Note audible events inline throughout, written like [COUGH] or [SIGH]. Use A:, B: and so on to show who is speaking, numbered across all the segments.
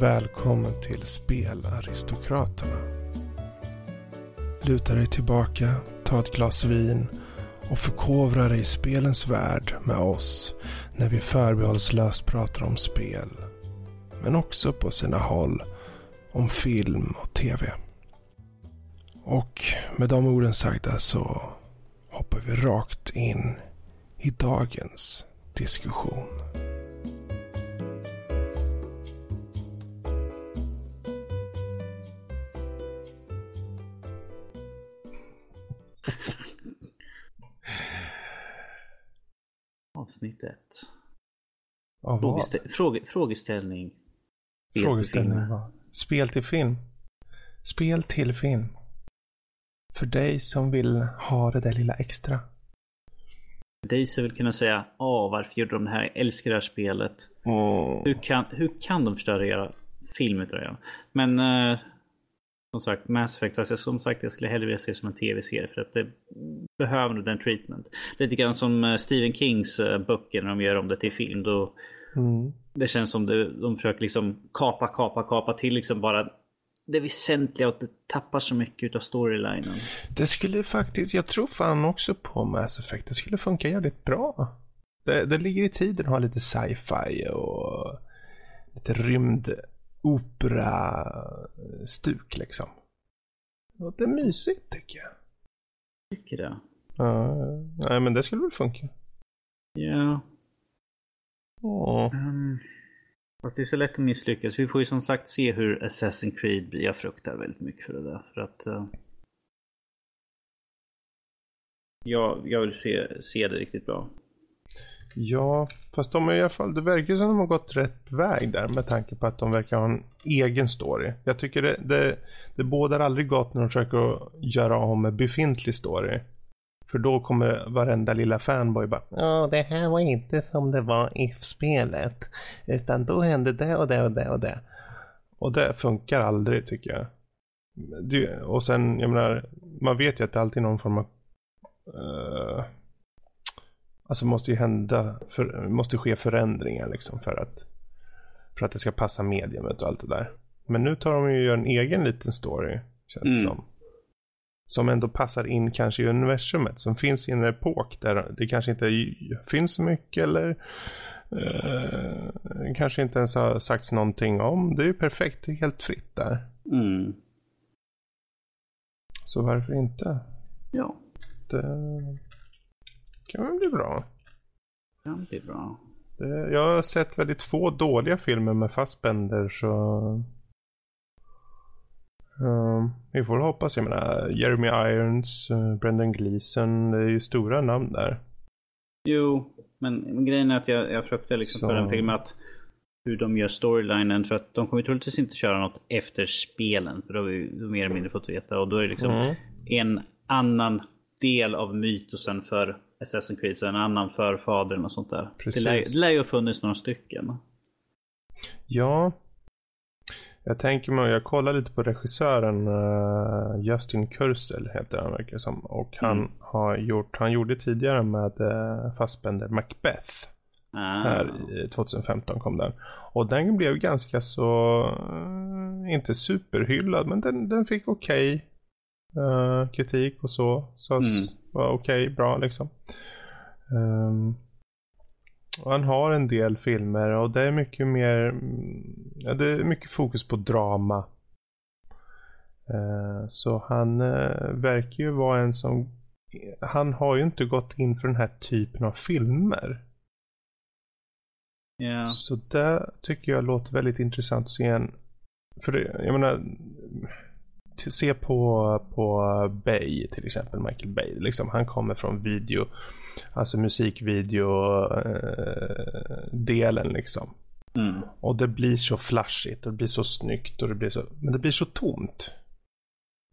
A: välkommen till Spelaristokraterna. Luta dig tillbaka, ta ett glas vin och förkovra dig i spelens värld med oss när vi förbehållslöst pratar om spel. Men också på sina håll om film och tv. Och med de orden sagda så hoppar vi rakt in i dagens diskussion.
B: Avsnitt ett.
A: Av?
B: Frågestä- fråge- frågeställning. Spel till
A: Frågeställning
B: filmer.
A: var spel till film. Spel till film. För dig som vill ha det där lilla extra.
B: Daisy vill kunna säga Åh, varför gjorde de det här? Jag älskar det här spelet. Hur kan, hur kan de förstöra era film utav det? Men eh, som sagt, Mass Effect, alltså, som sagt, jag skulle hellre vilja se som en tv-serie för att det behöver nog den treatment. Lite grann som eh, Stephen Kings eh, böcker när de gör om det till film. Då,
A: Mm.
B: det känns som det, de försöker liksom kapa, kapa, kapa till liksom bara det väsentliga och det tappar så mycket utav storylinen.
A: Det skulle faktiskt, jag tror fan också på Mass Effect. Det skulle funka jävligt bra. Det, det ligger i tiden att ha lite sci-fi och lite rymdopera-stuk liksom. Det är mysigt tycker jag.
B: Tycker det.
A: Ja, nej men det skulle väl funka.
B: Ja.
A: Åh.
B: Um, fast det är så lätt att misslyckas. Vi får ju som sagt se hur Assassin's Creed blir. Jag fruktar väldigt mycket för det där. För att... Uh, jag, jag vill se, se det riktigt bra.
A: Ja, fast de är i alla fall, det verkar som de har gått rätt väg där med tanke på att de verkar ha en egen story. Jag tycker det, det, det bådar aldrig gott när de försöker att göra om en befintlig story. För då kommer varenda lilla fanboy bara Ja, det här var inte som det var i spelet. Utan då hände det och det och det och det. Och det funkar aldrig tycker jag. Det, och sen, jag menar, man vet ju att det alltid är någon form av uh, Alltså måste ju hända, för, måste ske förändringar liksom för att för att det ska passa mediumet och allt det där. Men nu tar de ju och gör en egen liten story, känns det
B: Mm.
A: som. Som ändå passar in kanske i universumet, som finns i en epok där det kanske inte finns så mycket eller eh, kanske inte ens har sagts någonting om. Det är ju perfekt, det är helt fritt där.
B: Mm.
A: Så varför inte?
B: Ja,
A: Det kan väl bli bra.
B: kan bli bra.
A: Det, jag har sett väldigt få dåliga filmer med Fassbender så... Um, vi får hoppas. Jag menar Jeremy Irons, uh, Brendan Gleeson. Det är ju stora namn där.
B: Jo, men, men grejen är att jag, jag fruktar liksom
A: Så-
B: för den filmen att hur de gör storylinen. För att de kommer troligtvis inte köra något efter spelen. För då har vi mer eller mindre fått veta. Och då är det liksom
A: Mm.
B: en annan del av mytosen för Assassin's Creed. Så en annan förfadern och sånt där.
A: Precis.
B: Det lär, det lär ju ha funnits några stycken.
A: Ja. Jag tänker mig, jag kollar lite på regissören uh, Justin Kurzel heter han verkar som. Och han
B: Mm.
A: har gjort, han gjorde tidigare med uh, Fassbender Macbeth.
B: Ah.
A: Här i 2015 kom den. Och den blev ganska så, eh, inte superhyllad, men den, den fick okej eh, kritik och så. Så
B: Mm.
A: var okej, bra liksom. Ehm, och han har en del filmer och det är mycket mer, mm, ja, det är mycket fokus på drama. Eh, så han uh, verkar ju vara en som, han har ju inte gått in för den här typen av filmer.
B: Ja.
A: Så det tycker jag låter väldigt intressant att se en. För det, jag menar. Se på, på Bay till exempel, Michael Bay. Liksom, han kommer från video, alltså musikvideo eh, delen liksom.
B: Mm.
A: Och det blir så flashigt och det blir så snyggt och det blir så, men det blir så tomt.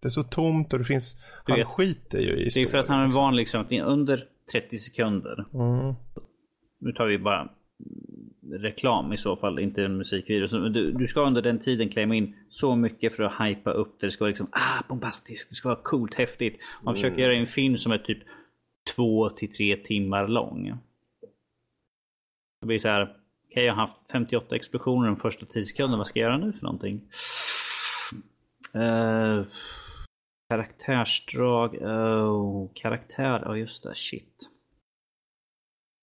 A: Det är så tomt och det finns,
B: Du
A: han
B: vet,
A: skiter ju i
B: Det är för att han är van liksom är under 30 sekunder.
A: Mm.
B: Nu tar vi bara reklam i så fall, inte en musikvideo. Du, du ska under den tiden klämma in så mycket för att hypa upp det. Det ska vara liksom ah, bombastiskt, det ska vara coolt, häftigt. Man försöker göra en film som är typ två till tre timmar lång. Det blir så här, okay, jag har haft 58 explosioner de första 10 sekunderna. Vad ska jag göra nu för någonting? Uh, karaktärsdrag. Oh, karaktär. Ja, oh, just det. Shit.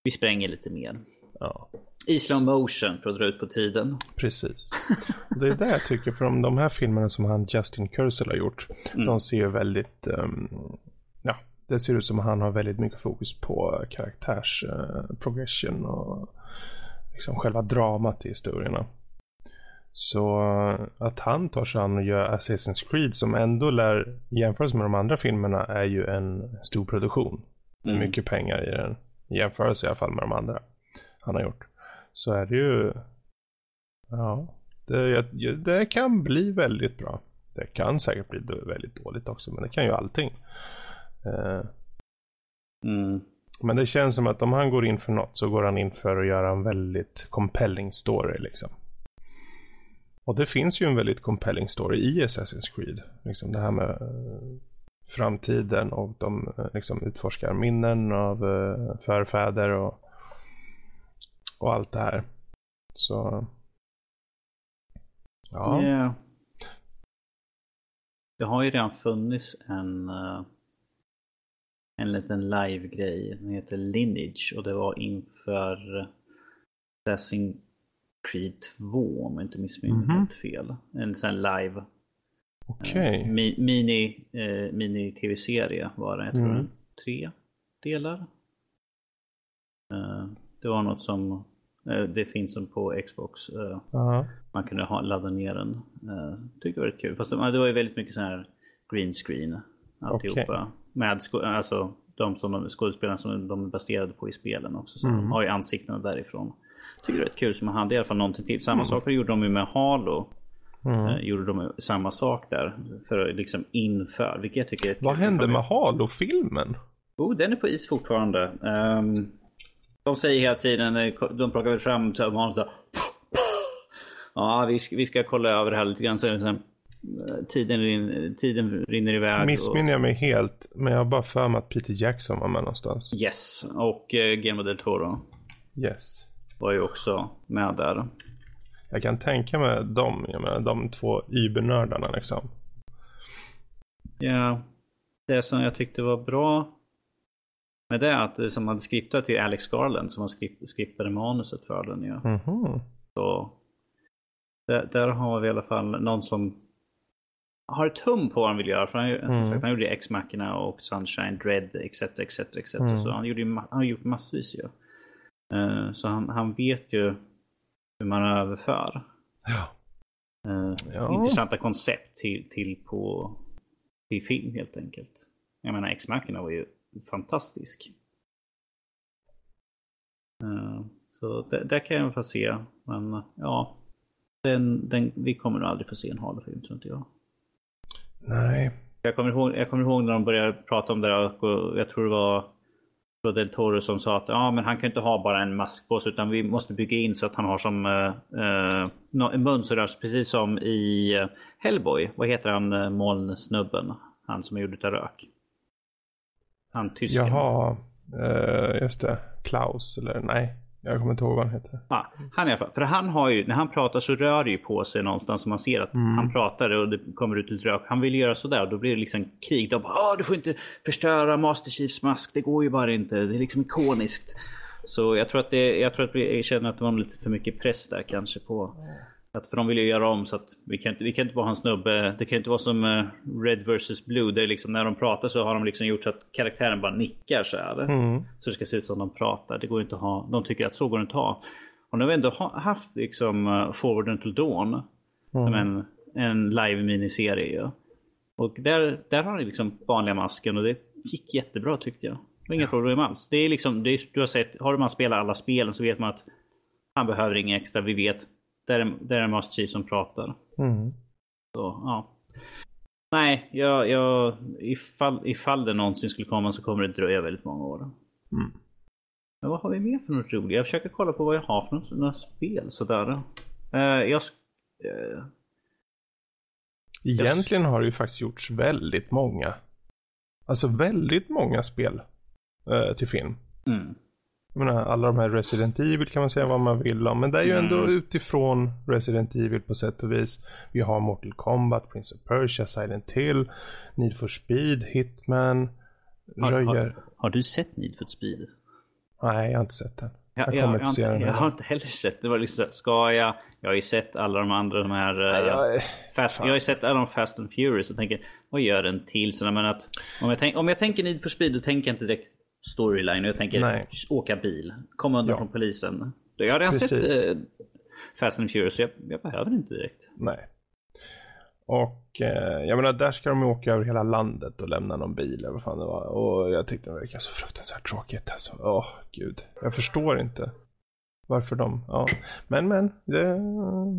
B: Vi spränger lite mer. Ja. I slow motion för att dra ut på tiden.
A: Precis. Det är det jag tycker, för de, de här filmerna som han Justin Kurzel har gjort, mm. de ser väldigt, um, ja, det ser ut som att han har väldigt mycket fokus på karaktärs uh, progression och liksom själva dramat i historierna. Så att han tar sig an och gör Assassin's Creed som ändå lär jämföras med de andra filmerna är ju en stor produktion. Mm. Mycket pengar i den. I jämförelse i alla fall med de andra han har gjort. Så är det ju... Ja. Det, det kan bli väldigt bra. Det kan säkert bli väldigt dåligt också. Men det kan ju allting. Uh, mm. Men det känns som att om han går in för något så går han in för att göra en väldigt compelling story liksom. Och det finns ju en väldigt compelling story i Assassin's Creed. Liksom det här med uh, framtiden och de uh, liksom utforskar minnen av förfäder och, och allt det här. Så...
B: Ja. Yeah. Det har ju redan funnits en en liten live-grej. Den heter Lineage och det var inför Assassin's Creed 2 om jag inte missminner mig mm -hmm. fel. En sån live
A: okay. eh,
B: mini, eh, mini tv-serie var det. Jag tror mm. tre delar. Eh, det var något som eh, det finns som på Xbox. Uh -huh. Man kunde ha, ladda ner den. Uh, tycker det var kul. Fast det, var ju väldigt mycket sån här green screen. Alltihopa. Okay med alltså de som de, skådespelarna som de är baserade på i spelen också. Så mm. de har ju ansiktena därifrån. Tycker det är rätt kul som hade i alla fall någonting till. Samma mm. sak gjorde de ju med Halo. Mm. Eh, gjorde de samma sak där. För att liksom inför. Vilket jag tycker är
A: Vad hände med Halo-filmen?
B: Oh, den är på is fortfarande. Um, de säger hela tiden, de plockar väl fram Holland så Ja, vi ska, vi ska kolla över det här lite grann. Sen, tiden, rin, tiden rinner iväg.
A: Missminner jag mig helt, men jag har bara för mig att Peter Jackson var med någonstans.
B: Yes, och eh, Guillermo del Toro.
A: Yes.
B: Var ju också med där.
A: Jag kan tänka mig dem, jag menar de två übernördarna liksom.
B: Ja, det som jag tyckte var bra med det att det som hade skriptat till Alex Garland som har skriptade manuset för den ju. Ja. Mm -hmm. Så där, där, har vi i alla fall någon som har ett hum på vad han vill göra. För han, mm. sagt, han gjorde x machina och Sunshine, Dread etc. etc, etc. Mm. Så han, gjorde, han har gjort massvis ju. Uh, så han, han vet ju hur man överför.
A: Ja.
B: Uh, ja. Intressanta koncept till, till, på, till film helt enkelt. Jag menar x machina var ju fantastisk. Uh, så det, där kan jag få se. Men ja, den, den, vi kommer nog aldrig få se en Halo-film tror inte jag.
A: Nej.
B: Jag kommer, ihåg, jag kommer ihåg när de började prata om det och jag tror det var Del Toro som sa att ja, men han kan inte ha bara en mask på sig utan vi måste bygga in så att han har som uh, en mun så precis som i Hellboy. Vad heter han molnsnubben? Han som är gjord av rök. Han tysken.
A: Jaha, uh, just det. Klaus eller nej. Jag kommer inte ihåg vad han heter.
B: Ja, han i alla fall. För han har ju, när han pratar så rör det ju på sig någonstans. Så man ser att mm. han pratar och det kommer ut lite rök. Han vill göra sådär och då blir det liksom krig. De bara, du får inte förstöra Master Chiefs mask. Det går ju bara inte. Det är liksom ikoniskt. Så jag tror att det, jag tror att vi känner att det var lite för mycket press där kanske på att för de vill ju göra om så att vi kan inte, vi kan inte bara ha en snubbe. Det kan inte vara som uh, Red vs Blue. Där liksom när de pratar så har de liksom gjort så att karaktären bara nickar så här. Mm. Så det ska se ut som de pratar. Det går inte att ha. De tycker att så går det inte att ha. Och nu har vi ändå ha, haft liksom uh, Forward Until Dawn. Mm. Som en, en live miniserie ju. Och där, där har ni liksom vanliga masken och det gick jättebra tyckte jag. Det var inga ja. problem alls. Det är liksom, det är, du har sett, har man spelat alla spelen så vet man att han behöver inget extra. Vi vet det är, det är Master Chief som pratar. Mm. Så, ja. Nej, jag, jag, ifall, ifall det någonsin skulle komma så kommer det dröja väldigt många år. Mm. Men vad har vi mer för något roligt? Jag försöker kolla på vad jag har för några, några spel sådär. Uh, jag... Uh,
A: Egentligen har det ju faktiskt gjorts väldigt många. Alltså väldigt många spel uh, till film. Mm. Jag menar, alla de här Resident Evil kan man säga vad man vill om. Men det är ju ändå
B: Mm.
A: utifrån Resident Evil på sätt och vis. Vi har Mortal Kombat, Prince of Persia, Silent Hill, Need for Speed, Hitman,
B: Har,
A: Röjer.
B: har, har du sett Need for Speed?
A: Nej, jag har inte sett den.
B: Jag,
A: Jag
B: jag, har inte,
A: den
B: jag
A: heller.
B: har inte heller sett. Det var liksom, ska jag? Jag har ju sett alla de andra, de här... eh,
A: Nej, jag,
B: Fast, jag har ju sett alla de Fast and Furious och tänker, vad gör den till? Så men att, om, jag tänk, om jag tänker Need for Speed, då tänker jag inte direkt storyline. Jag tänker
A: Nej.
B: åka bil, komma undan
A: Ja.
B: från polisen. Jag har redan
A: Precis.
B: sett eh, Fast and Furious, så jag, jag behöver inte direkt.
A: nej. Och eh, jag menar, där ska de åka över hela landet och lämna någon bil eller vad fan det var. Och jag tyckte det verkade så fruktansvärt tråkigt alltså. Åh, gud. Jag förstår inte. Varför de, ja. Men men, det,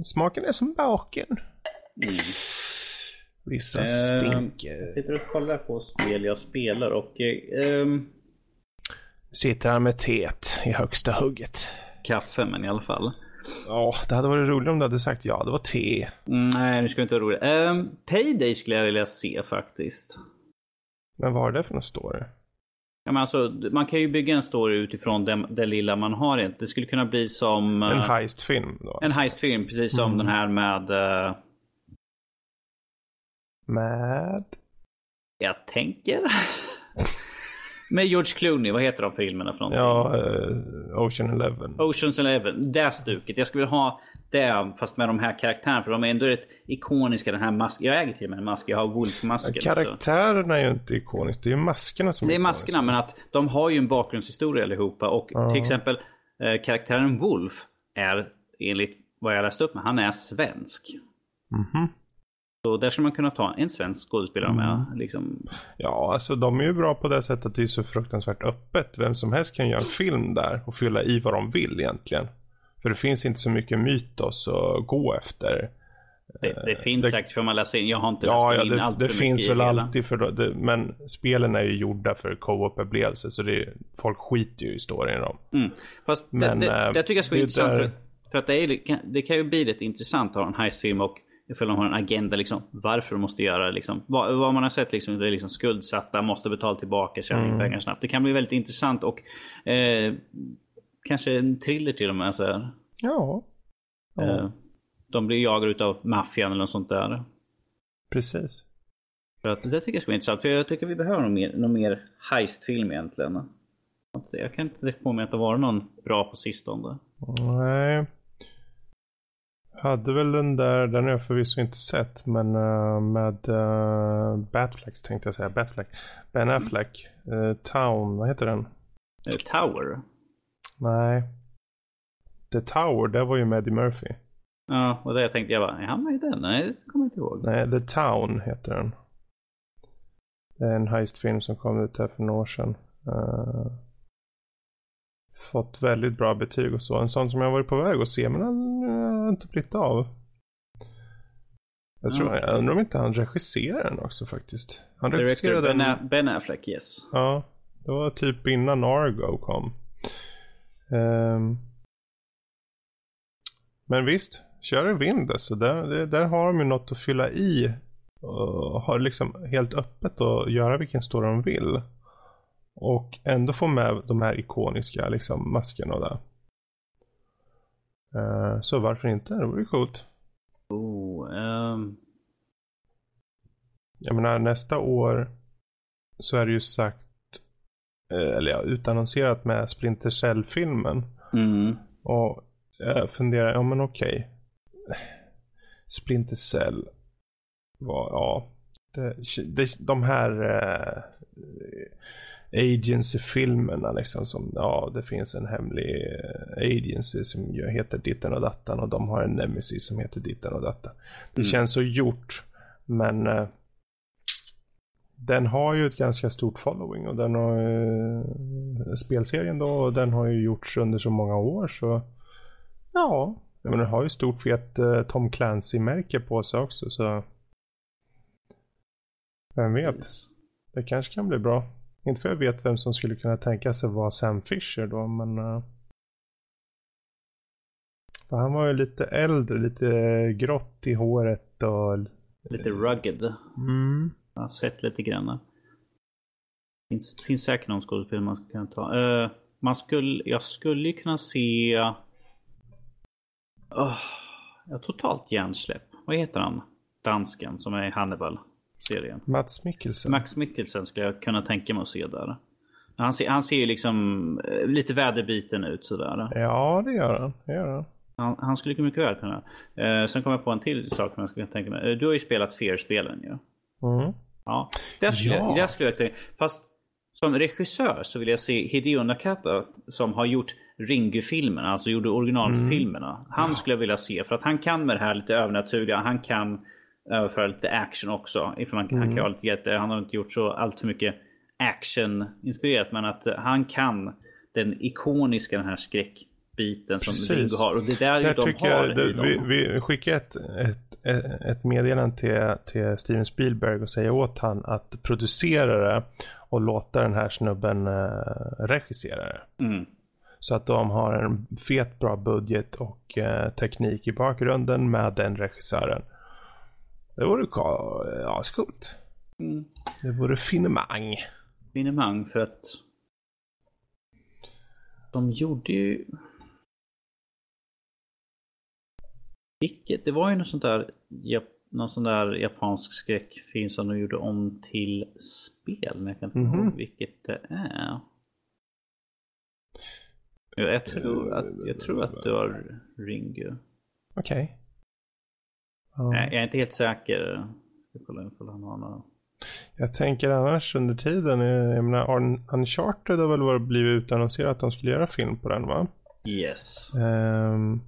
A: smaken är som baken. Vissa
B: Ehm,
A: stinker.
B: Jag sitter och kollar på spel jag spelar och eh, ehm,
A: Sitter här med teet i högsta hugget.
B: kaffe, men i alla fall.
A: Ja, det hade varit roligt om du hade sagt ja, det var te.
B: Mm, nej, nu ska vi inte vara roliga. Um, Payday skulle jag vilja se faktiskt.
A: Men vad är det för någon story?
B: Ja, men alltså, man kan ju bygga en story utifrån det, det lilla man har. Det skulle kunna bli som...
A: En
B: eh,
A: heistfilm då?
B: en heistfilm, precis som
A: Mm.
B: den här med... eh,
A: Med?
B: jag tänker... [LAUGHS] med George Clooney, vad heter de filmerna från?
A: Ja, eh, Ocean Eleven.
B: Oceans Eleven, det stuket. Jag skulle vilja ha det fast med de här karaktärerna. För de är ändå rätt ikoniska. Den här masken. Jag äger till och med en mask. Jag har Wolf-masken.
A: Karaktärerna är ju inte ikoniska, det är ju maskerna som
B: Det är maskerna, men att de har ju en bakgrundshistoria allihopa. Och
A: Ja.
B: till exempel eh, karaktären Wolf är enligt vad jag läste upp med, han är svensk.
A: Mhm.
B: Så där skulle man kunna ta en svensk skådespelare med.
A: Mm.
B: Liksom.
A: Ja, alltså de är ju bra på det sättet att det är så fruktansvärt öppet. Vem som helst kan göra en film där och fylla i vad de vill egentligen. För det finns inte så mycket mytos att gå efter.
B: Det, det finns
A: det-
B: säkert för man läser in. Jag har inte
A: Ja,
B: läst
A: ja
B: in
A: det,
B: allt
A: det
B: för
A: finns väl alltid för det, men spelen är ju gjorda för co-op upplevelser så det, är- folk skiter ju i storyn då.
B: Mm. Fast
A: Men,
B: det, det,
A: eh,
B: det tycker jag ska vara intressant.
A: där-
B: För, för att det, är, det kan ju bli rätt intressant att ha en heistfilm och ifall de har en agenda liksom. Varför de måste göra liksom. Vad, vad man har sett liksom. Det är liksom skuldsatta, måste betala tillbaka, tjäna
A: Mm.
B: pengar snabbt. Det kan bli väldigt intressant och eh, kanske en thriller till och med. Så här.
A: Ja. ja
B: Eh, de blir jagade utav maffian eller något sånt där.
A: precis.
B: För att det tycker jag ska vara intressant. För jag tycker vi behöver någon mer, någon mer heistfilm egentligen. Jag kan inte på mig att det var någon bra på sistone.
A: Nej. Hade väl den där, den har jag förvisso inte sett, men eh, med uh, Batflex tänkte jag säga. Batfleck. Ben Affleck. eh, Town, vad heter den?
B: Tower.
A: Nej. The Tower, det var ju med Eddie Murphy.
B: Ja, och det tänkte jag bara, är han med i den? Nej, det kommer jag inte ihåg.
A: Nej, The Town heter den. Det är en heistfilm som kom ut här för några år sedan. Eh, fått väldigt bra betyg och så. En sån som jag varit på väg att se men den har inte blivit av. Jag, tror,
B: Ja.
A: jag undrar om inte han regisserar den också faktiskt. Han regisserade
B: ben,
A: den.
B: Ben Affleck, yes.
A: Ja, det var typ innan Argo kom. Ehm. men visst, kör i vind alltså. Där, det, där har de ju något att fylla i. Och har liksom helt öppet att göra vilken story de vill. Och ändå få med de här ikoniska liksom maskerna och Eh, så varför inte? Det vore coolt.
B: Oh, ehm,
A: Jag menar nästa år så är det ju sagt, eh, eller ja, utannonserat med Splinter Cell-filmen.
B: mm.
A: Och jag funderar, ja men okej. Splinter Cell var, ja. Det, det, de här eh, agency-filmerna liksom som, ja det finns en hemlig eh, agency som heter ditten och dattan och de har en nemesis som heter ditten och dattan. Det
B: Mm.
A: känns så gjort, men eh, den har ju ett ganska stort following och den har eh, spelserien då och den har ju gjorts under så många år så ja, men den har ju stort fet eh, Tom Clancy-märke på sig också så vem vet, det kanske kan bli bra. Inte för jag vet vem som skulle kunna tänka sig vara Sam Fisher då men eh, för han var ju lite äldre, lite grått i håret och
B: Lite rugged.
A: mm.
B: Jag har sett lite grann. Finns, finns säkert någon skådespelare man ska kunna ta. Uh, man skulle, jag skulle kunna se... Oh, jag totalt hjärnsläpp. Vad heter han? Dansken som är i Hannibal-serien.
A: Mats Mikkelsen.
B: Max Mikkelsen skulle jag kunna tänka mig att se där. Han ser, han ser ju liksom eh, lite väderbiten ut sådär.
A: Ja, det gör han. Det gör han.
B: Han, han skulle mycket väl kunna. Eh, sen kom jag på en till sak som jag skulle tänka mig. Eh, du har ju spelat Fear-spelen ju.
A: Mm.
B: Ja. Där skulle,
A: Ja.
B: där skulle jag tänka. Fast som regissör så vill jag se Hideo Nakata som har gjort Ringu-filmerna, alltså gjorde originalfilmerna. Han skulle jag vilja se för att han kan med det här lite övernaturliga. Han kan överföra lite action också. Ifall man, han, kan ha lite, han har inte gjort så allt för mycket action-inspirerat men att eh, han kan den ikoniska den här skräckbiten som
A: Precis.
B: Har. Och det där
A: Där
B: de
A: tycker
B: har
A: jag, det, vi, vi skickar ett, ett, ett, ett meddelande till, till Steven Spielberg och säger åt han att producera det och låta den här snubben uh, regissera det.
B: Mm.
A: Så att de har en fet bra budget och eh, teknik i bakgrunden med den regissören. Det vore ka- ja, ascoolt.
B: Mm.
A: Det vore finemang.
B: finemang för att de gjorde ju... Vilket, det var ju något sånt där, jap, någon sån där japansk skräckfilm som de gjorde om till spel. Men jag kan inte
A: Mhm.
B: ihåg vilket det är. Jag, jag, tror att, jag tror att det var Ringu.
A: Okej. Ja.
B: Jag är inte helt säker. Jag kolla ifall han har några.
A: Jag tänker annars under tiden, eh, jag menar Un- Uncharted har väl varit blivit utannonserat att de skulle göra film på den va?
B: Yes.
A: Ehm,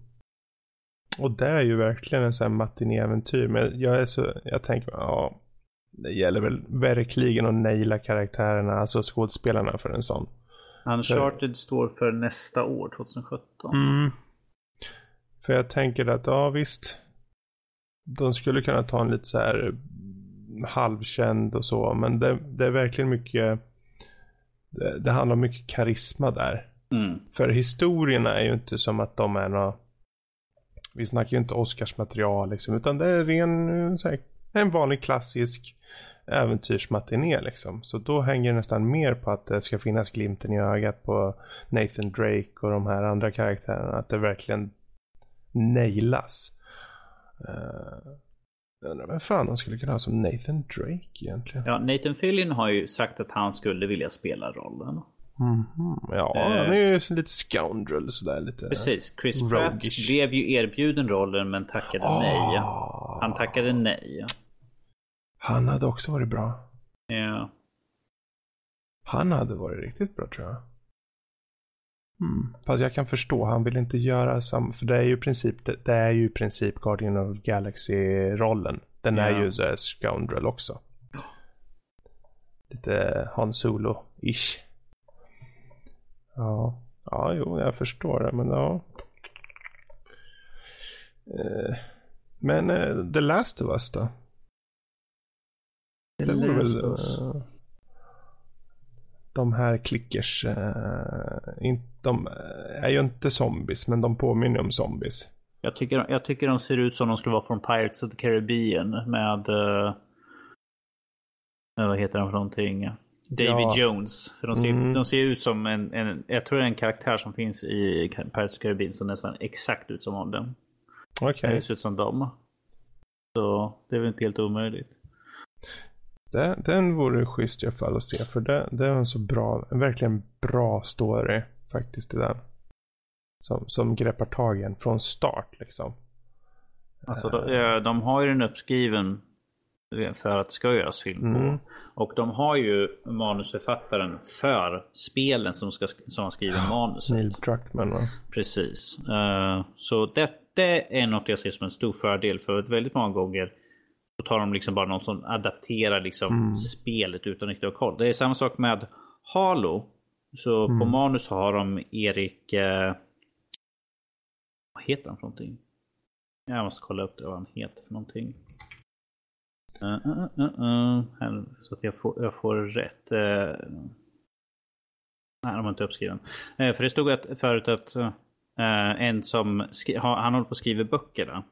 A: och det är ju verkligen en sån här matinéäventyr. Men jag är så, jag tänker, ja. Det gäller väl verkligen att naila karaktärerna, alltså skådespelarna för en sån.
B: Uncharted står för nästa år, 2017.
A: Mm. För jag tänker att, ja visst. De skulle kunna ta en lite så här halvkänd och så. Men det, det är verkligen mycket. Det, det handlar om mycket karisma där.
B: Mm.
A: För historierna är ju inte som att de är några. Vi snackar ju inte Oscarsmaterial liksom. Utan det är ren, här, en vanlig klassisk äventyrsmatiné liksom. Så då hänger det nästan mer på att det ska finnas glimten i ögat på Nathan Drake och de här andra karaktärerna. Att det verkligen nailas. Uh, jag undrar vem fan de skulle kunna ha som Nathan Drake egentligen.
B: Ja, Nathan Fillion har ju sagt att han skulle vilja spela rollen.
A: Mhm. Ja,
B: Eh.
A: han är ju lite scoundrel sådär lite.
B: Precis. Chris Pratt blev ju erbjuden rollen men tackade nej.
A: Ah.
B: Han tackade nej.
A: Han hade också varit bra.
B: Ja.
A: Han hade varit riktigt bra tror jag. Mm. Fast jag kan förstå, han vill inte göra samma, för det är ju i princip, det, det är ju i princip Guardian of the Galaxy-rollen. Den är
B: Ja.
A: ju här scoundrel också. Lite Han Solo-ish. Ja. ja, jo, jag förstår det, men ja. Eh, Men eh, The Last of Us då?
B: Det
A: vore
B: Last of Us.
A: eh, de här klickers. eh, in, de är ju inte zombies men de påminner om zombies.
B: Jag tycker, jag tycker de ser ut som de skulle vara från Pirates of the Caribbean med... Uh, vad heter han för någonting? David
A: Ja.
B: Jones. För de ser,
A: Mm.
B: de ser ut som en, en... Jag tror det är en karaktär som finns i Pirates of the Caribbean som nästan exakt ut som dem.
A: Okej,
B: Det ser ut som dem. Så det är väl inte helt omöjligt.
A: Det- den vore schysst i alla fall att se för det, det är en så bra, en verkligen bra story faktiskt i den. Som, som greppar tag i en från start liksom.
B: Alltså de, eh, de har ju den uppskriven för att det ska göras film på.
A: Mm.
B: Och de har ju manusförfattaren för spelen som, ska, som har skrivit manuset.
A: Neil Druckmann va?
B: Precis. Eh, så det, det är något jag ser som en stor fördel för väldigt många gånger så tar de liksom bara någon som adapterar liksom
A: Mm.
B: spelet utan riktigt att ha koll. Det är samma sak med Halo. Så
A: Mm.
B: på manus har de Erik... Eh, vad heter han för någonting? Jag måste kolla upp det, vad han heter för någonting. Uh, uh, uh. Här, så att jag får, jag får rätt. Uh, nej, de var inte uppskriven. Uh, för det stod att, förut att uh, en som skri- ha, han håller på att skriva böckerna.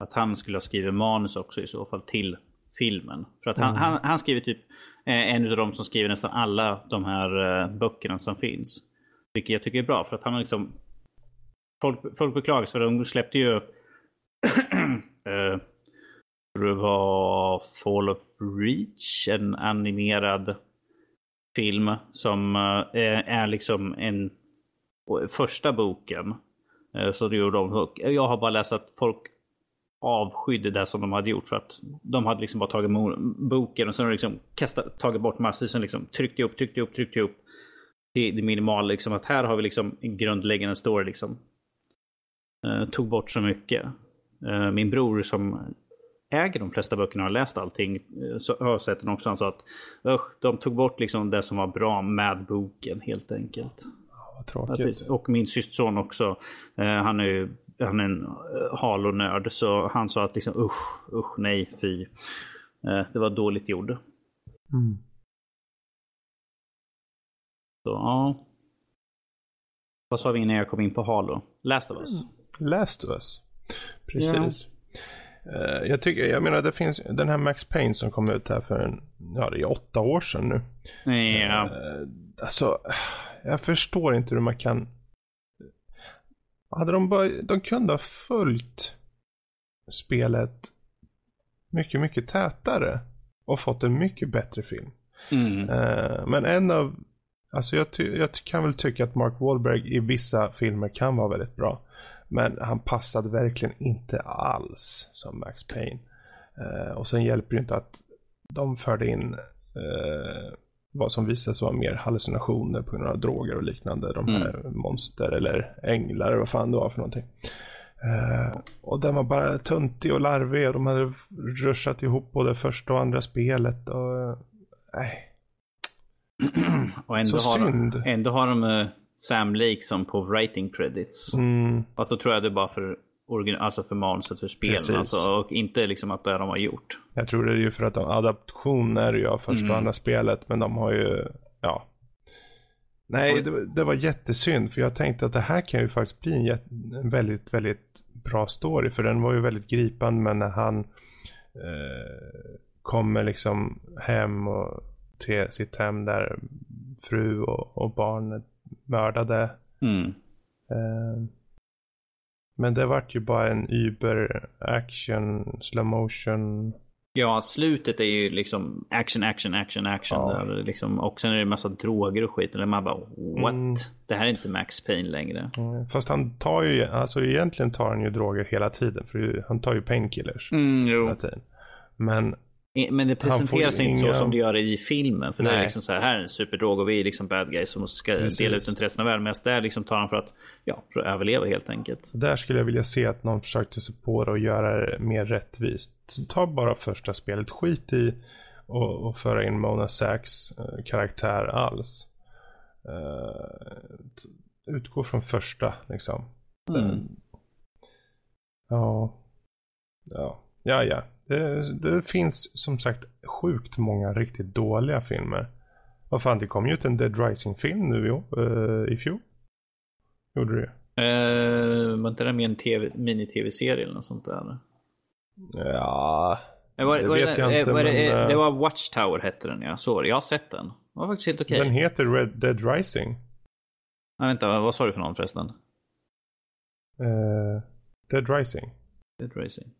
B: Att han skulle ha skrivit manus också i så fall till filmen. För att han,
A: Mm.
B: han, han skriver typ eh, en av de som skriver nästan alla de här eh, böckerna som finns. Vilket jag tycker är bra för att han har liksom... Folk, folk beklagar sig för de släppte ju... uh, [CLEARS THROAT] det var Fall of Reach, en animerad film som uh, är liksom en första boken. Så det gjorde de. Jag har bara läst att folk avskydde det som de hade gjort för att de hade liksom bara tagit boken och sen liksom kastat, tagit bort massvis och liksom tryckte upp, tryckte upp, tryckte upp till det minimala. Liksom att här har vi liksom en grundläggande story liksom. Eh, tog bort så mycket. Eh, min bror som äger de flesta böckerna och har läst allting. Eh, så har sett den också. Han sa att usch, de tog bort liksom det som var bra med boken helt enkelt.
A: Tråkigt.
B: Och min systerson också. han är ju han är en Halo-nörd. Så han sa att liksom usch, usch, nej, fy. det var dåligt gjord. Mm. Så ja. Vad sa vi innan jag kom in på Halo? Last of Us.
A: Mm. Last of Us. Precis. Yeah. Uh, jag tycker, jag menar det finns den här Max Payne som kom ut här för en, ja det är åtta år sedan nu.
B: Ja. Yeah.
A: Uh, alltså, jag förstår inte hur man kan. Hade de bara, de kunde ha följt spelet mycket, mycket tätare och fått en mycket bättre film.
B: Mm.
A: Uh, men en av Alltså jag, jag kan väl tycka att Mark Wahlberg i vissa filmer kan vara väldigt bra. Men han passade verkligen inte alls som Max Payne. Uh, och sen hjälper det inte att de förde in uh, vad som visade sig vara mer hallucinationer på grund av droger och liknande. De här mm. monster eller änglar eller vad fan det var för någonting. Uh, och den var bara tuntig och larvig och de hade ruschat ihop både första och andra spelet. och Nej. [CLEARS THROAT]
B: och ändå
A: så
B: har
A: synd.
B: De, ändå har de uh, Sam Lake som på writing credits.
A: Mm.
B: Fast då tror jag det är bara för, alltså för manuset för spelen. Alltså, och inte liksom att det de har gjort.
A: Jag tror det är ju för att de adaptioner ju av första mm. och andra spelet. Men de har ju, ja. Nej, det, det, var jättesynd. För jag tänkte att det här kan ju faktiskt bli en, en väldigt, väldigt bra story. För den var ju väldigt gripande. Men när han eh, kommer liksom hem och till sitt hem där fru och, och barn mördade.
B: Mm.
A: Eh, men det vart ju bara en Uber action, slow motion.
B: Ja, slutet är ju liksom action, action, action, action. Ja. Där liksom, och sen är det en massa droger och skit. Och man bara what? Mm. Det här är inte Max Payne längre.
A: Mm. Fast han tar ju, alltså egentligen tar han ju droger hela tiden. För han tar ju painkillers
B: mm,
A: hela tiden. Men
B: men det presenteras inte inga... så som det gör i filmen. För Nej. det är liksom så här, här är en superdrog och vi är liksom bad guys som ska Precis. dela ut den till resten av världen. Medan där liksom tar han för att, ja, för att överleva helt enkelt.
A: Där skulle jag vilja se att någon försökte sig på det och göra det mer rättvist. Ta bara första spelet, skit i och, och föra in Mona Sachs uh, karaktär alls. Uh, utgå från första liksom.
B: Mm.
A: ja. Ja. Ja, ja. Det, det, finns som sagt sjukt många riktigt dåliga filmer. Vad fan, det kom ju ut en Dead Rising-film nu i, uh, i fjol. Gjorde det?
B: Uh, var inte det med en TV, mini-tv-serie eller något sånt där?
A: Ja,
B: det var, var vet det, jag inte. Var det, men, det var Watchtower hette den ja. Så, jag har sett den. Det var faktiskt helt okej.
A: Okay. Den heter Red Dead Rising.
B: Ja, vänta, vad sa du för någon förresten?
A: Uh, Dead Rising.
B: Dead Rising.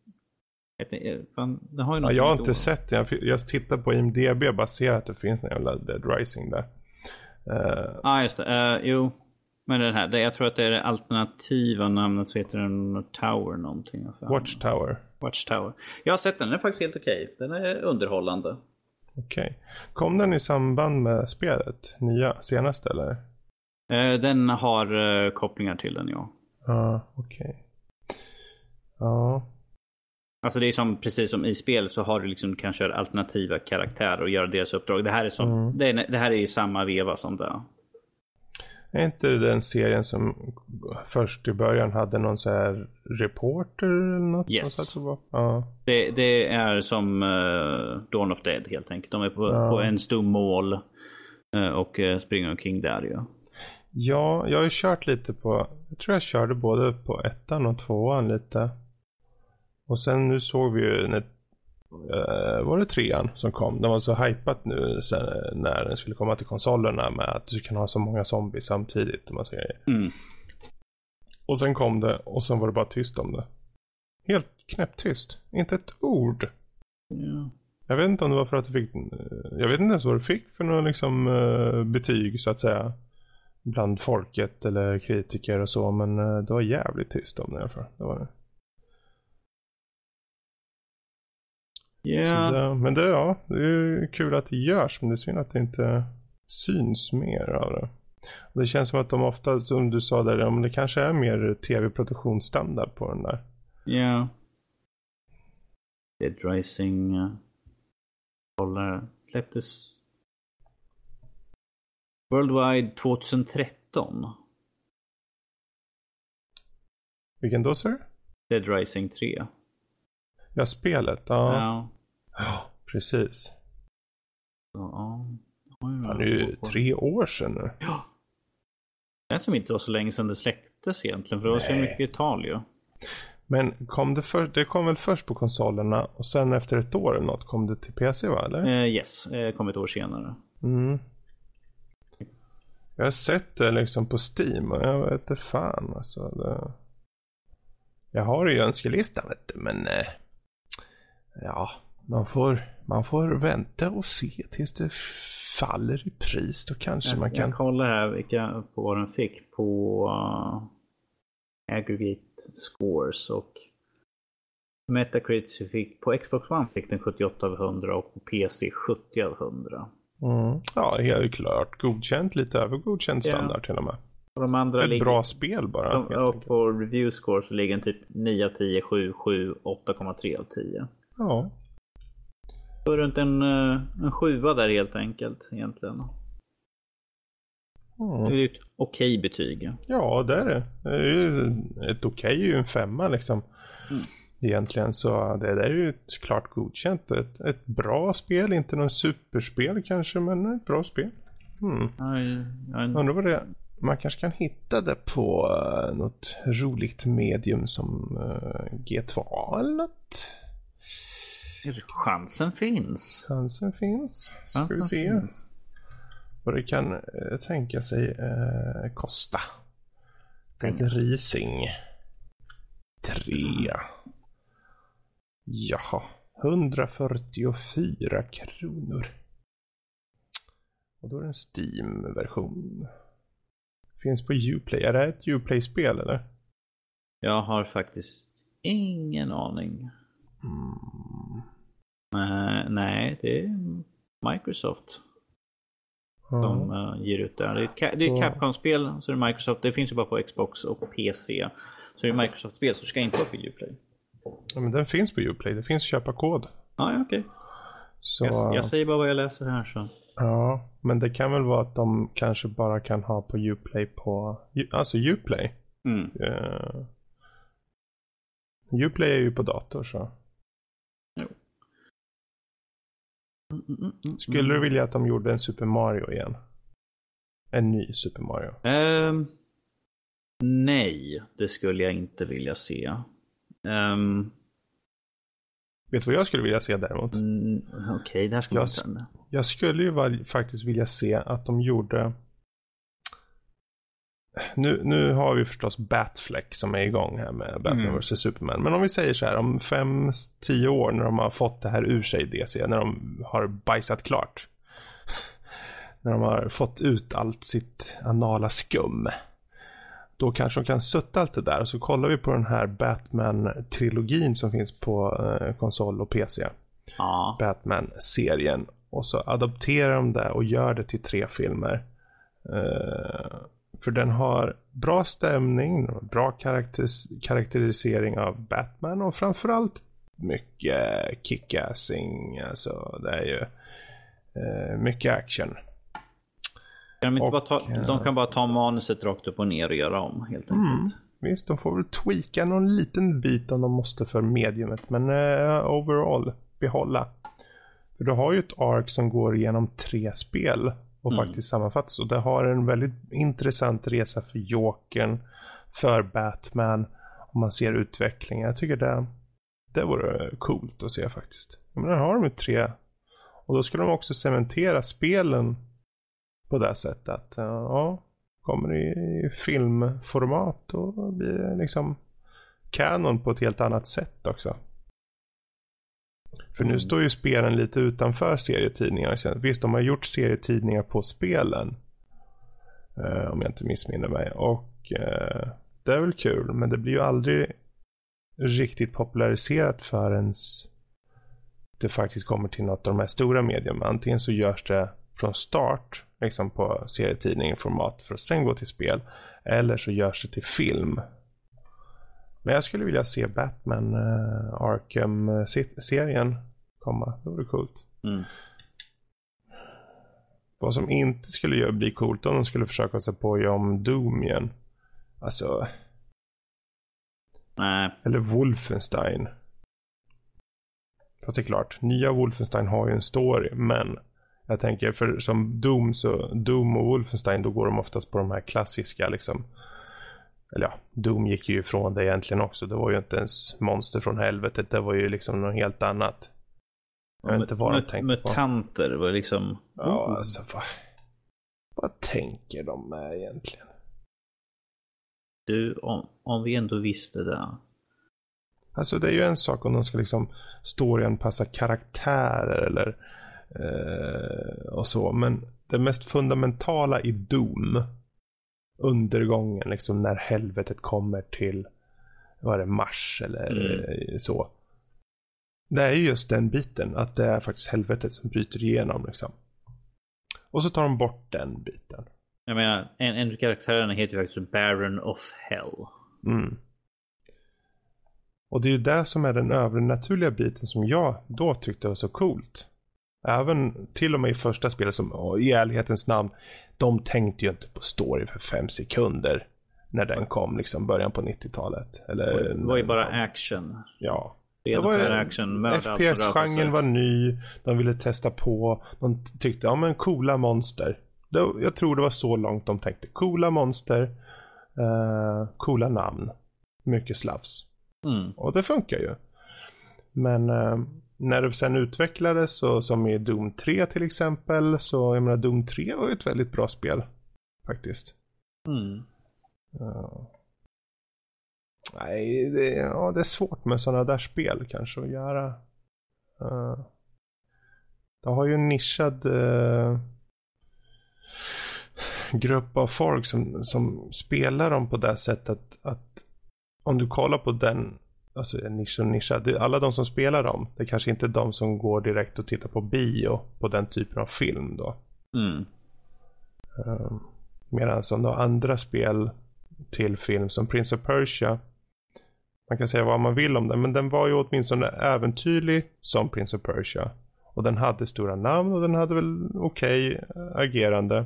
B: Fan, har
A: ja, jag har inte sett den. Jag, jag tittar på IMDB och bara ser att det finns en jävla Dead Rising där.
B: Ja, uh, ah, just det. Uh, jo. Men den här, det, jag tror att det är det alternativa namnet så heter den Tower någonting.
A: Watchtower.
B: Watchtower. Jag har sett den, den är faktiskt helt okej. Den är underhållande.
A: Okej. Okay. Kom den i samband med spelet? Nya, senaste eller?
B: Uh, den har kopplingar till den ja.
A: Ja, ah, okej. Ja.
B: Alltså det är som precis som i spel så har du liksom, du kan köra alternativa karaktärer och göra deras uppdrag. Det här är, som, mm. det, är, det här är i samma veva som det.
A: Är inte den serien som först i början hade någon så här reporter eller något?
B: Yes.
A: Ja.
B: Det, det, är som uh, Dawn of Dead helt enkelt. De är på, ja. på en stor mål uh, och uh, springer omkring där ju. Ja.
A: ja, jag har ju kört lite på, jag tror jag körde både på ettan och tvåan lite. Och sen nu såg vi ju när uh, var det trean som kom? Den var så hypat nu sen, när den skulle komma till konsolerna med att du kan ha så många zombies samtidigt. Och, massa grejer.
B: Mm.
A: och sen kom det och sen var det bara tyst om det. Helt knäpptyst. Inte ett ord.
B: Ja.
A: Jag vet inte om det var för att du fick, jag vet inte ens vad du fick för några liksom uh, betyg så att säga. Bland folket eller kritiker och så men det var jävligt tyst om det i alla fall. Det var det. Så det, men det, ja, det är kul att det görs, men det är synd att det inte syns mer av det. Och det känns som att de ofta, som du sa där, men det kanske är mer tv-produktionsstandard på den där.
B: Ja. Dead Rising uh, släpptes Worldwide 2013.
A: Vilken då, sir?
B: Dead Rising 3.
A: Ja, spelet. Ja,
B: Ja.
A: ja precis.
B: Ja.
A: Fan, det är ju tre år sedan nu.
B: Ja. Det som inte var så länge sedan det släpptes egentligen. För det var så mycket Italien.
A: Men kom det, för, det kom väl först på konsolerna och sen efter ett år eller något kom det till PC va? Eller?
B: Eh, yes, eh, kom ett år senare.
A: Mm. Jag har sett det liksom på Steam och jag vet inte fan alltså. Det... Jag har det i önskelistan vet du men eh, ja, man får, man får vänta och se tills det faller i pris. Då kanske man
B: Jag,
A: kan.
B: jag kollar här vilka, på vad den fick på uh, aggregate scores och Metacritic fick, på Xbox One fick den 78 av 100 och på PC 70 av 100.
A: Mm. Ja, helt klart godkänt. Lite över godkänd standard till och med.
B: Och de andra
A: Ett
B: ligger,
A: bra spel bara.
B: de, och på review score så ligger den typ 9 av 10, 7, 7, 8,3 av 10.
A: Ja.
B: Så runt en, eh, en sjua där helt enkelt egentligen.
A: Mm.
B: Det är ju ett okej betyg.
A: Ja, det är det. det är ju, ett okej är ju en femma liksom.
B: Mm.
A: Egentligen så det, det är ju ett klart godkänt. Ett, ett bra spel, inte någon superspel kanske, men ett bra spel. Mm.
B: Ja,
A: Undrar vad det är. Man kanske kan hitta det på uh, något roligt medium som uh, G2A eller något.
B: Chansen finns.
A: Chansen finns. Ska vi
B: Chansen
A: se
B: finns.
A: vad det kan uh, tänka sig uh, kosta. Dead Rising. 3. Jaha. 144 kronor. Och då är det en Steam-version. Finns på Uplay. Är det ett Uplay-spel eller?
B: Jag har faktiskt ingen aning.
A: Mm.
B: Eh, nej, det är Microsoft som
A: Ja.
B: eh, ger ut det. Det är, ett Ca- det är ett. Capcom-spel, så det är Microsoft. Det finns ju bara på Xbox och PC. Så det är Microsoft-spel, så det ska inte vara på Uplay.
A: ja, men den finns på Uplay. Det finns köpa kod.
B: Ah, ja, okej.
A: Så,
B: Jag, jag säger bara vad jag läser här så.
A: ja, men det kan väl vara att de kanske bara kan ha på Uplay på, alltså Uplay.
B: Mm.
A: Uh, Uplay är ju på dator så.
B: Mm, mm, mm,
A: Skulle du vilja att de gjorde en Super Mario igen? En ny Super Mario?
B: Ehm, nej, det skulle jag inte vilja se. Ehm,
A: Vet du vad jag skulle vilja se däremot?
B: mm, Okej, det här ska
A: Jag-. Jag skulle ju faktiskt vilja se att de gjorde nu, nu har vi förstås Batfleck som är igång här med Batman
B: Mm.
A: vs Superman. Men om vi säger så här om 5-10 år när de har fått det här ur sig DC, när de har bajsat klart. [LAUGHS] när de har fått ut allt sitt anala skum. Då kanske de kan sutta allt det där och så kollar vi på den här Batman-trilogin som finns på eh, konsol och PC.
B: Ja.
A: Batman-serien. Och så adopterar de det och gör det till tre filmer. Eh, för den har bra stämning, bra karaktäris- karaktärisering av Batman och framförallt mycket kickassing. Alltså det är ju eh, mycket action.
B: Kan de,
A: Och,
B: ta,
A: eh,
B: de kan bara ta manuset rakt upp och ner och göra om helt enkelt.
A: Visst, de får väl tweaka någon liten bit om de måste för mediumet. Men eh, overall, behålla. För du har ju ett ark som går igenom tre spel och
B: Mm.
A: faktiskt sammanfattas. Och det har en väldigt intressant resa för Jokern, för Batman. Och man ser utvecklingen. Jag tycker det, Det vore coolt att se faktiskt. Men där har de ju tre. Och då skulle de också cementera spelen på det sättet. Att, ja, kommer i filmformat och blir liksom kanon på ett helt annat sätt också. För nu mm. står ju spelen lite utanför serietidningar. Visst, de har gjort serietidningar på spelen. Eh, om jag inte missminner mig. Och eh, det är väl kul, men det blir ju aldrig riktigt populariserat förrän det faktiskt kommer till något av de här stora medierna. Antingen så görs det från start, liksom på serietidning format för att sen gå till spel. Eller så görs det till film. Men jag skulle vilja se Batman uh, Arkham-serien komma. Det vore coolt. Mm. Vad som inte skulle göra bli coolt om de skulle försöka sig på om Doom igen. Alltså.
B: Nej.
A: Eller Wolfenstein. Fast det är klart, nya Wolfenstein har ju en story, men jag tänker för som Doom så, Doom och Wolfenstein då går de oftast på de här klassiska liksom. Eller ja, Doom gick ju ifrån det egentligen också. Det var ju inte ens monster från helvetet. Det var ju liksom något helt annat.
B: Jag vet inte vad de tänkte Mutanter var liksom...
A: Ja, oh. alltså vad... Vad tänker de med egentligen?
B: Du, om, om vi ändå visste det.
A: Alltså det är ju en sak om de ska liksom storyn passa karaktärer eller eh, och så. Men det mest fundamentala i Doom, undergången, liksom när helvetet kommer till, vad är det, Mars eller mm. så. Det är just den biten, att det är faktiskt helvetet som bryter igenom liksom. Och så tar de bort den biten.
B: Jag menar, en, en av karaktärerna heter ju faktiskt Baron of Hell.
A: Mm. Och det är ju det som är den övernaturliga biten som jag då tyckte var så coolt. Även till och med i första spelet som, i ärlighetens namn, de tänkte ju inte på story för fem sekunder. När den kom liksom början på 90-talet. Eller,
B: det var ju bara action.
A: Ja.
B: Det var action.
A: FPS-genren var ny. De ville testa på. De tyckte, ja men coola monster. Jag tror det var så långt de tänkte. Coola monster. Uh, coola namn. Mycket slavs.
B: Mm.
A: Och det funkar ju. Men uh, när det sen utvecklades, så, som i Doom 3 till exempel, så jag menar Doom 3 var ju ett väldigt bra spel. Faktiskt.
B: Mm.
A: Uh, nej, det, ja, det är svårt med sådana där spel kanske att göra. Uh, det har ju en nischad uh, grupp av folk som, som spelar dem på det sättet att om du kollar på den alltså nisch och nischa. Alla de som spelar dem, det är kanske inte är de som går direkt och tittar på bio på den typen av film då.
B: Mm.
A: Uh, Medan som då andra spel till film som Prince of Persia. Man kan säga vad man vill om den, men den var ju åtminstone äventyrlig som Prince of Persia. Och den hade stora namn och den hade väl okej okay agerande.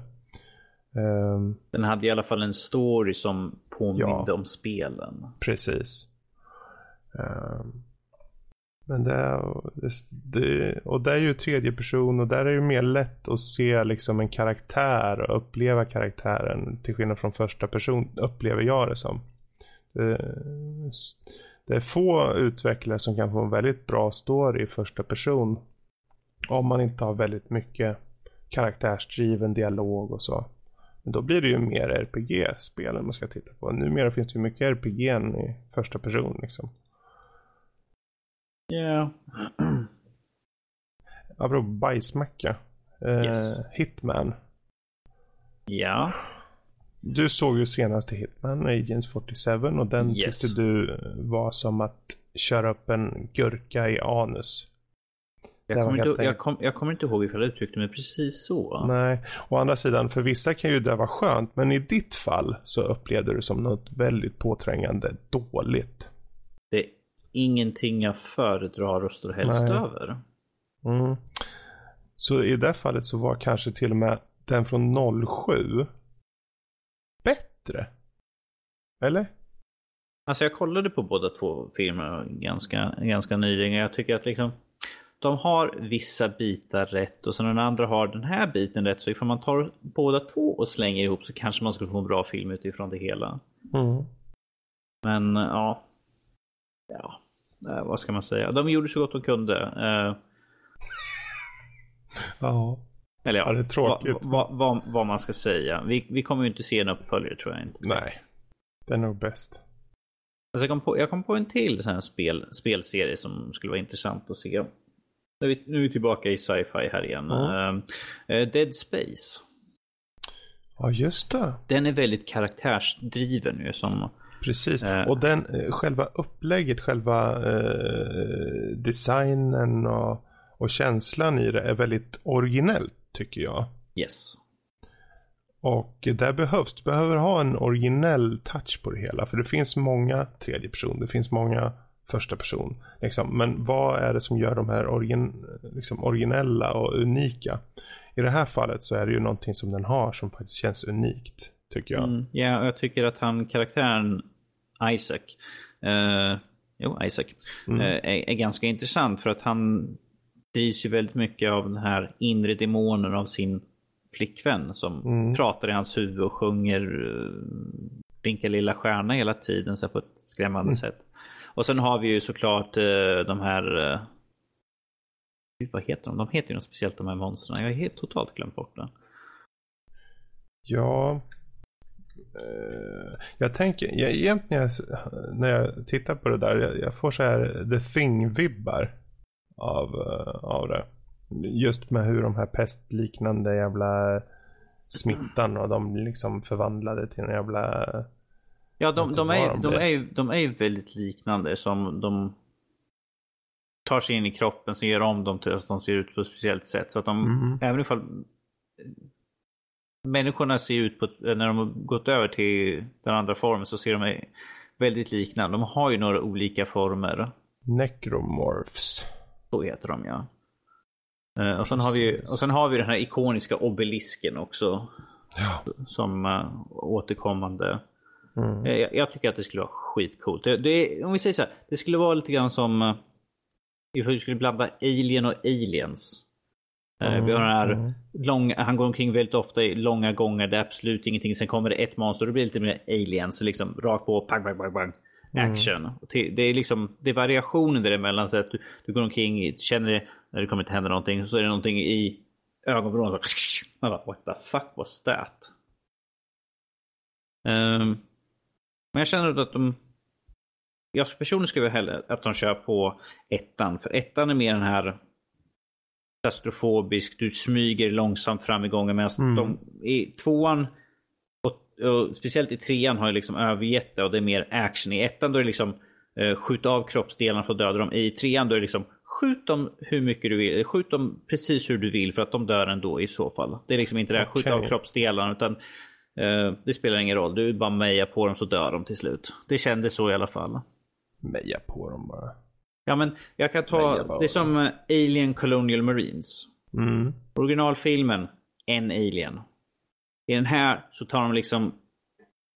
A: Um,
B: den hade i alla fall en story som påminde ja, om spelen.
A: Precis. Ehm, men det, det, och det är ju tredje person och där är det mer lätt att se liksom en karaktär och uppleva karaktären. Till skillnad från första person upplever jag det som. Det, det är få utvecklare som kan få en väldigt bra story i första person. Om man inte har väldigt mycket karaktärsdriven dialog och så. Men då blir det ju mer RPG-spel man ska titta på. Numera finns det ju mycket RPG i första person liksom.
B: Ja. Yeah. [CLEARS THROAT]
A: Apropå bajsmacka. Eh, yes. Hitman.
B: Ja.
A: Du såg ju senaste Hitman, Agents 47 och den yes. tyckte du var som att köra upp en gurka i anus.
B: Jag kommer, inte, jag, kom, jag kommer, inte ihåg ifall jag uttryckte mig precis så.
A: Nej, å andra sidan, för vissa kan ju det vara skönt, men i ditt fall så upplevde du det som något väldigt påträngande dåligt.
B: Ingenting jag föredrar och står helst Nej. över.
A: Mm. Så i det fallet så var kanske till och med den från 07 bättre? Eller?
B: Alltså jag kollade på båda två filmer ganska, ganska nyligen. Jag tycker att liksom de har vissa bitar rätt och sen den andra har den här biten rätt. Så ifall man tar båda två och slänger ihop så kanske man skulle få en bra film utifrån det hela.
A: Mm.
B: Men ja. Ja. Eh, vad ska man säga? De gjorde så gott de kunde. Eh,
A: ja.
B: Eller ja,
A: Ja, det är tråkigt.
B: Vad, vad, vad, vad man ska säga. Vi, vi kommer ju inte se en uppföljare tror jag inte.
A: Nej. Det är nog bäst.
B: Alltså jag, kom på, jag kom på en till sån här spel, spelserie som skulle vara intressant att se. Nu är vi, nu är vi tillbaka i sci-fi här igen.
A: Ja.
B: Eh, Dead Space.
A: Ja, just det.
B: Den är väldigt karaktärsdriven ju som...
A: Precis.
B: Eh.
A: Och den, eh, själva upplägget, själva eh, designen och, och känslan i det är väldigt originellt tycker jag.
B: Yes.
A: Och där behövs, du behöver ha en originell touch på det hela. För det finns många tredje person, det finns många första person. Liksom. Men vad är det som gör de här origin, liksom originella och unika? I det här fallet så är det ju någonting som den har som faktiskt känns unikt. Tycker jag.
B: Mm, ja, och jag tycker att han, karaktären Isaac, eh, jo Isaac,
A: Mm.
B: eh, är, är ganska intressant för att han drivs ju väldigt mycket av den här inre demonen av sin flickvän som
A: Mm.
B: pratar i hans huvud och sjunger uh, Blinka lilla stjärna hela tiden så på ett skrämmande
A: Mm.
B: sätt. Och sen har vi ju såklart eh, de här eh, Gud, vad heter de? De heter ju något speciellt de här monstren. Jag har helt totalt glömt bort det.
A: Ja. Eh, jag tänker, jag, egentligen när jag tittar på det där, jag, jag får så här The Thing-vibbar av, eh, av det. Just med hur de här pestliknande jävla smittan och de liksom förvandlade till en jävla...
B: Ja, de, de, är,
A: de
B: de, är, ju- de är ju väldigt liknande som de tar sig in i kroppen så gör om dem till att de ser ut på ett speciellt sätt. Så att de,
A: Mhm.
B: även ifall människorna ser ut på, när de har gått över till den andra formen så ser de väldigt liknande. De har ju några olika former.
A: Necromorphs.
B: Så heter de ja. Eh, Och sen, har vi, och sen har vi den här ikoniska obelisken också.
A: Ja.
B: Som uh, återkommande.
A: Mm.
B: Eh, Jag, jag tycker att det skulle vara skitcoolt. Det, det, om vi säger så här, det skulle vara lite grann som eh, ifall vi skulle blanda Alien och Aliens. Eh, Vi har den här
A: Mm.
B: lång, han går omkring väldigt ofta i långa gånger, det är absolut ingenting. Sen kommer det ett monster och det blir lite mer Aliens. Liksom rakt på, pang, pang, pang, pang.
A: Mm.
B: Action. Till- Det är liksom det är variationen däremellan. Så att du, du går omkring, känner det när det kommer inte hända någonting. Så är det någonting i ögonvrån. [LAUGHS] Man bara, what the fuck was that? Ehm, men jag känner att de... Jag personligen skulle vilja hellre att de kör på ettan. För ettan är mer den här klaustrofobisk, du smyger långsamt fram i gången. Medan
A: Mm.
B: de i tvåan och, och speciellt i trean har ju liksom övergett det och det är mer action. I ettan då är det liksom eh, skjut av kroppsdelarna för att döda dem. I trean då är det liksom skjut dem hur mycket du vill. Skjut dem precis hur du vill för att de dör ändå i så fall. Det är liksom inte det här skjut
A: Okej.
B: av kroppsdelarna utan eh, det spelar ingen roll. Du bara mejar på dem så dör de till slut. Det kändes så i alla fall.
A: Meja på dem bara.
B: Ja men jag kan ta, det är som eh, Alien Colonial Marines.
A: Mm.
B: Originalfilmen, en alien. I den här så tar de liksom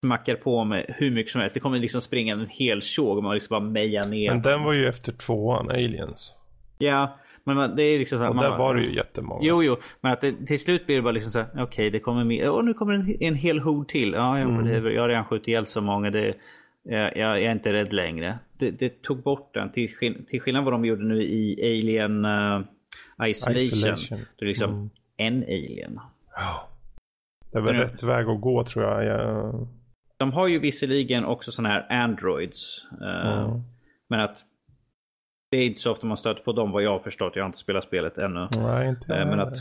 B: smackar på med hur mycket som helst. Det kommer liksom springa en hel tjog och man liksom bara meja ner.
A: Men den var ju efter tvåan, Aliens.
B: Ja, men det är liksom så här,
A: Och
B: man
A: där var det ju jättemånga.
B: Jo, jo, men att det, till slut blir det bara liksom så här, okej, det kommer mer, och nu kommer en, en hel hord till. Ja, ja
A: Mm.
B: det, jag har redan skjutit ihjäl så många, det, jag, jag är inte rädd längre. Det, det tog bort den, till, skill- till skillnad vad de gjorde nu i Alien uh, Isolation.
A: Isolation.
B: Det är liksom
A: Mm.
B: en alien.
A: Ja. Det är väl
B: Men-
A: rätt väg att gå tror jag. jag...
B: De har ju visserligen också sådana här Androids. eh,
A: Mm.
B: Men att det är inte så ofta man stöter på dem vad jag har förstått. Jag har inte spelat spelet ännu.
A: Nej, inte jag
B: men att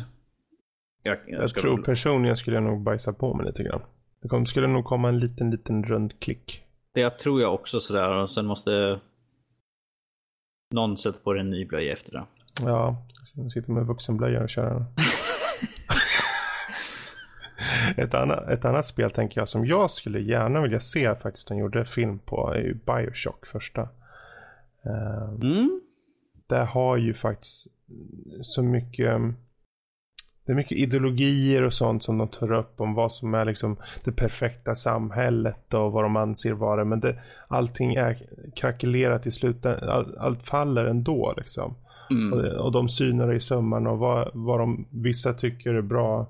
B: jag, jag,
A: Jag tror
B: nog-
A: personligen skulle jag nog bajsa på mig lite grann. Det skulle nog komma en liten, liten rund klick.
B: Det tror jag också sådär. Och sen måste någon sätta på dig en ny blöja efter det.
A: Ja, sitter med vuxenblöja och kör. [LAUGHS] ett, annat, ett annat spel tänker jag som jag skulle gärna vilja se faktiskt de gjorde film på är ju Bioshock första. Eh,
B: Mm.
A: det har ju faktiskt så mycket det är mycket ideologier och sånt som de tar upp om vad som är liksom det perfekta samhället och vad de anser vara men det, allting är krackelerat i slutet, all, allt faller ändå liksom.
B: Mm.
A: Och, och de synar i sömmarna och vad, vad de, vissa tycker är bra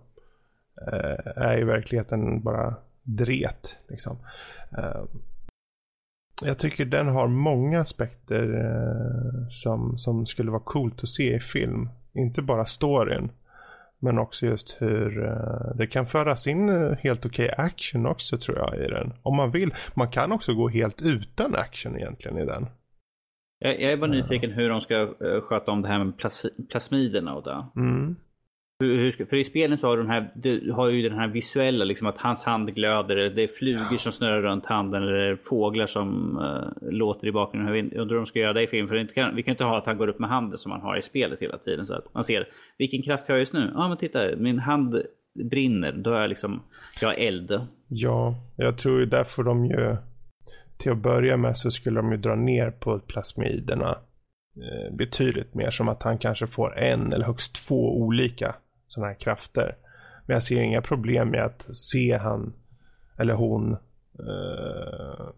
A: eh, är i verkligheten bara dret liksom. Eh, Jag tycker den har många aspekter eh, som, som skulle vara coolt att se i film. Inte bara storyn. Men också just hur uh, det kan föras in uh, helt okej okay action också tror jag i den. Om man vill. Man kan också gå helt utan action egentligen i den.
B: Jag, jag är bara nyfiken hur de ska uh, sköta om det här med plas plasmiderna och det.
A: Mm.
B: Hur, hur för i spelen så har du, den här, du har ju den här visuella, liksom att hans hand glöder, det är flugor som snurrar runt handen eller fåglar som uh, låter i bakgrunden. Jag undrar hur de ska göra det i film, för kan, vi kan inte ha att han går upp med handen som man har i spelet hela tiden. Så att man ser, vilken kraft har jag just nu? Ja ah, men titta, min hand brinner, då är jag liksom, jag har eld.
A: Ja, jag tror ju därför de ju, till att börja med så skulle de ju dra ner på plasmiderna eh, betydligt mer. Som att han kanske får en eller högst två olika sådana här krafter. Men jag ser inga problem med att se han eller hon eh,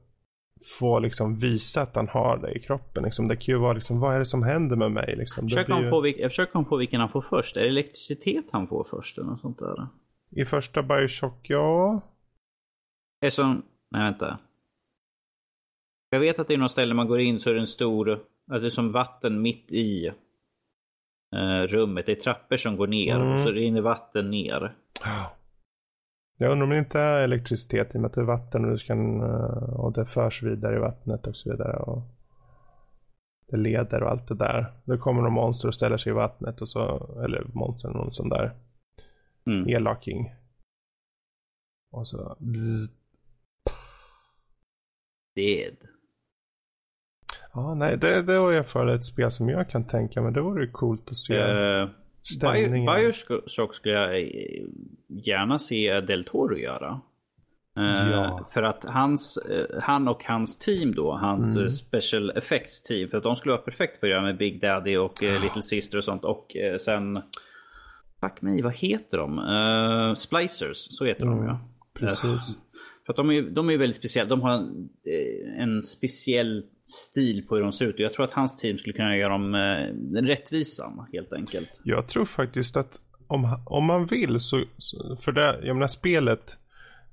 A: få liksom visa att han har det i kroppen. Liksom, det kan ju vara liksom, vad är det som händer med mig? Liksom,
B: försöker ju... på, jag försöker komma på vilken han får först. Är det elektricitet han får först eller något sånt där?
A: I första Bioshock, ja.
B: Det är som, nej vänta. Jag vet att det är något ställe man går in så är det en stor, att det är som vatten mitt i rummet. Det är trappor som går ner mm. och så rinner vatten ner.
A: Jag undrar om det inte är elektricitet i och med att det är vatten och, kan, eh, och det förs vidare i vattnet och så vidare. Och det leder och allt det där. Då kommer någon monster och ställer sig i vattnet och så, eller monster, någon sån där mm. elaking. Och så bzz.
B: Dead.
A: Ja, nej, det, det var i alla fall ett spel som jag kan tänka mig. Det vore coolt att se. Uh, stämningen.
B: Bioshock skulle jag eh, gärna se Del Toro göra. Uh, ja. För att hans, han och hans team då, hans mm. special effects team, för att de skulle vara perfekt för att göra med Big Daddy och uh, Little Sister och sånt. Och sen, fuck me, vad heter de? Splicers, så heter mm. de ja.
A: Precis.
B: För att de är, de är väldigt speciella. De har en, en speciell stil på hur de ser ut. Och jag tror att hans team skulle kunna göra dem eh, rättvisan helt enkelt.
A: Jag tror faktiskt att om, om man vill så, för det, jag menar spelet,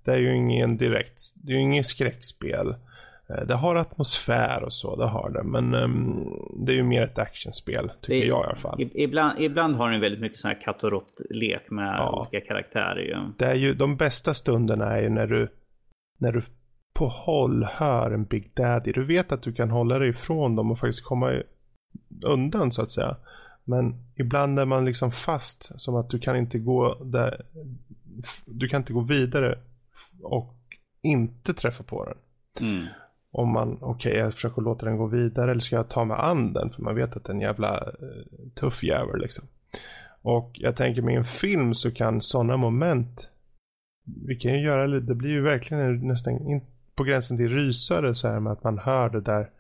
A: det är ju ingen direkt, det är ju inget skräckspel. Eh, det har atmosfär och så, det har det. Men um, det är ju mer ett actionspel, tycker det, jag i alla fall.
B: Ibland, ibland har den väldigt mycket sån här katt och rått-lek med ja. olika karaktärer ju.
A: Det är ju, de bästa stunderna är ju när du, när du på håll hör en Big Daddy. Du vet att du kan hålla dig ifrån dem och faktiskt komma undan så att säga. Men ibland är man liksom fast som att du kan inte gå där. Du kan inte gå vidare och inte träffa på den.
B: Mm.
A: Om man, okej okay, jag försöker låta den gå vidare eller ska jag ta med anden för man vet att det är en jävla uh, tuff jävel liksom. Och jag tänker med en film så kan sådana moment vi kan ju göra, det blir ju verkligen nästan inte på gränsen till rysare så här med att man hör det där.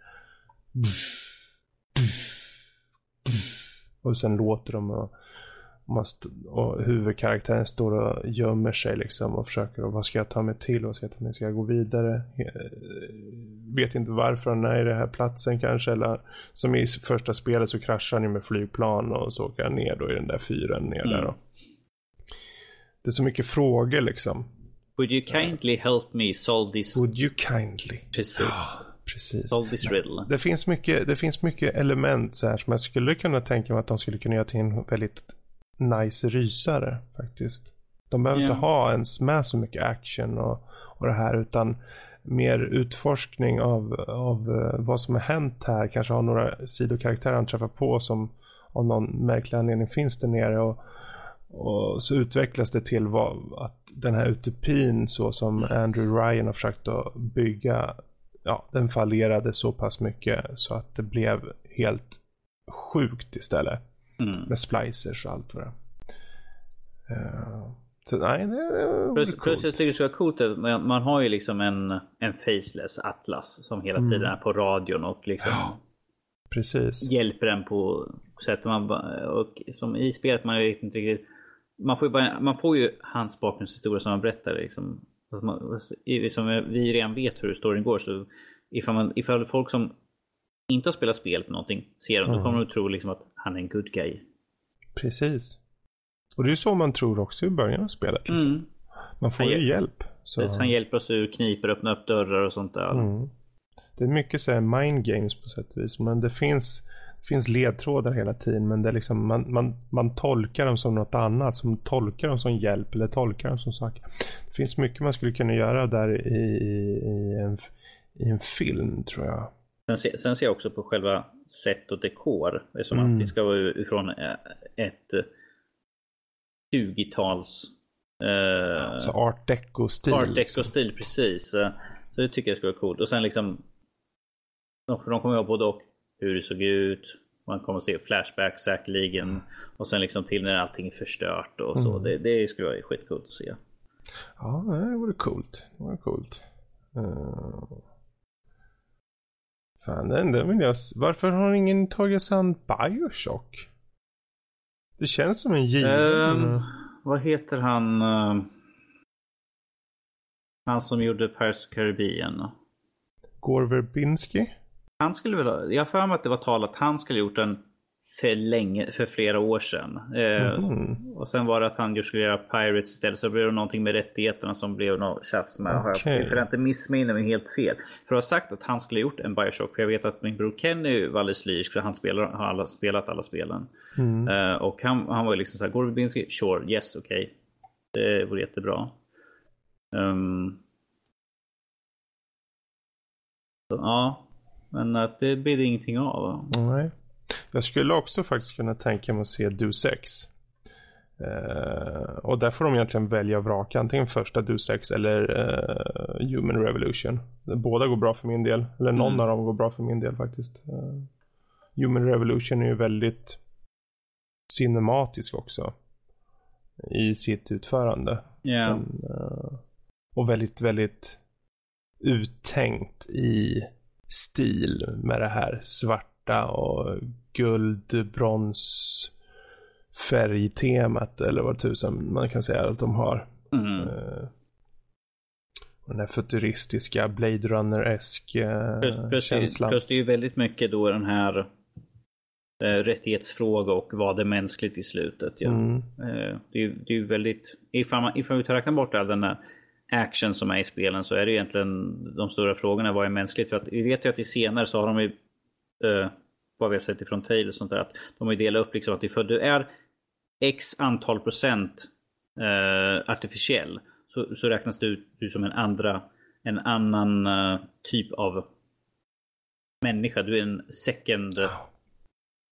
A: Och sen låter de och, man och huvudkaraktären står och gömmer sig liksom och försöker och vad ska jag ta mig till? Vad ska jag ta mig? Ska jag gå vidare? Vet inte varför han är i den här platsen kanske eller som i första spelet så kraschar han ju med flygplan och så åker han ner då i den där fyren ner mm. där då. Det är så mycket frågor liksom.
B: Would you kindly help me solve this?
A: Would you kindly?
B: Precis.
A: Ja, [GASPS] precis.
B: Solve this riddle.
A: Det finns, mycket, det finns mycket element så här som jag skulle kunna tänka mig att de skulle kunna göra till en väldigt nice rysare faktiskt. De behöver yeah. inte ha ens med så mycket action och, och det här utan mer utforskning av, av uh, vad som har hänt här. Kanske har några sidokaraktärer han träffar på som av någon märklig anledning finns där nere. Och, och så utvecklas det till vad, att den här utopin så som Andrew Ryan har försökt att bygga, ja, den fallerade så pass mycket så att det blev helt sjukt istället.
B: Mm.
A: Med splicers och allt vad det uh, Så nej, det är
B: plus, plus jag tycker det är så coolt man, man, har ju liksom en, en faceless Atlas som hela tiden mm. är på radion och liksom ja,
A: precis.
B: hjälper en på sätt man och som i spelet man vet inte riktigt man får ju, bara, man får ju hans bakgrundshistoria som han berättar. Liksom. Man, liksom, vi redan vet hur storyn går. Så ifall, man, ifall folk som inte har spelat spel på någonting ser dem, mm. då kommer de tro liksom att han är en good guy.
A: Precis. Och det är så man tror också i början av spelet. Liksom. Mm. Man får han ju hjälp.
B: Så. Han hjälper oss ur kniper, öppnar upp dörrar och sånt där.
A: Mm. det är mycket så här mind games på sätt och vis. Men det finns, finns ledtrådar hela tiden. Men det är liksom, man, man, man tolkar dem som något annat. Som tolkar dem som hjälp eller tolkar dem som saker. Det finns mycket man skulle kunna göra där i, i, i, en, i en film tror jag.
B: Sen ser, sen ser jag också på själva sätt och dekor. Som mm. att det ska vara ifrån ett 20-tals...
A: Eh, alltså art deco-stil.
B: Art deco-stil, precis. Så det tycker jag skulle vara coolt. Och sen liksom... För de kommer ihåg både och hur det såg ut. Man kommer att se flashbacks säkerligen. Och sen liksom till när allting är förstört och så. Mm. Det, det skulle vara skitcoolt att se.
A: Ja, det vore coolt. Det vore coolt. Uh... Fan, den, den vill jag... Varför har ingen tagit sig an Bioshock? Det känns som en given. Um,
B: vad heter han? Uh, han som gjorde Pirates of Caribbean.
A: Gore Verbinski?
B: Han skulle väl Jag har för mig att det var talat att han skulle gjort en för länge, för flera år sedan. Mm. och sen var det att han skulle göra Pirates istället. Så blev det någonting med rättigheterna som blev något tjafs med. Okay. För jag inte missminner mig helt fel. För att ha sagt att han skulle gjort en Bioshock. För jag vet att min bror Kenny var alldeles lyrisk. För han spelar, har alla, spelat alla spelen. Mm. Uh, och han, han var liksom så här. Gore Verbinski? Sure, yes, okej. Okay. Det vore jättebra. Um, så, ja, men att det blir det ingenting av.
A: Nej. Jag skulle också faktiskt kunna tänka mig att se Deus Ex. Uh, och där får de egentligen välja och vraka antingen första Deus Ex eller uh, Human Revolution. Båda går bra för min del. Eller någon mm. av dem går bra för min del faktiskt. Uh, Human Revolution är ju väldigt cinematisk också. I sitt utförande.
B: Yeah.
A: Men, och väldigt, väldigt uttänkt i stil med det här svarta och guld, brons, färgtemat eller vad tusen man kan säga att de har. Mm. Uh, den här futuristiska Blade Runner-esk uh, känslan.
B: Plus det är ju väldigt mycket då den här uh, rättighetsfråga och vad är mänskligt i slutet. Ja. Mm. Uh, det, är, det är ju väldigt, ifall, man, ifall vi räknar bort all den här action som är i spelen så är det egentligen de stora frågorna vad är mänskligt? För att vi vet ju att i senare så har de ju vad vi har sett ifrån Tail och sånt där, att de har ju delat upp liksom att ifall du är X antal procent eh, artificiell så, så räknas du, du som en andra, en annan uh, typ av människa. Du är en second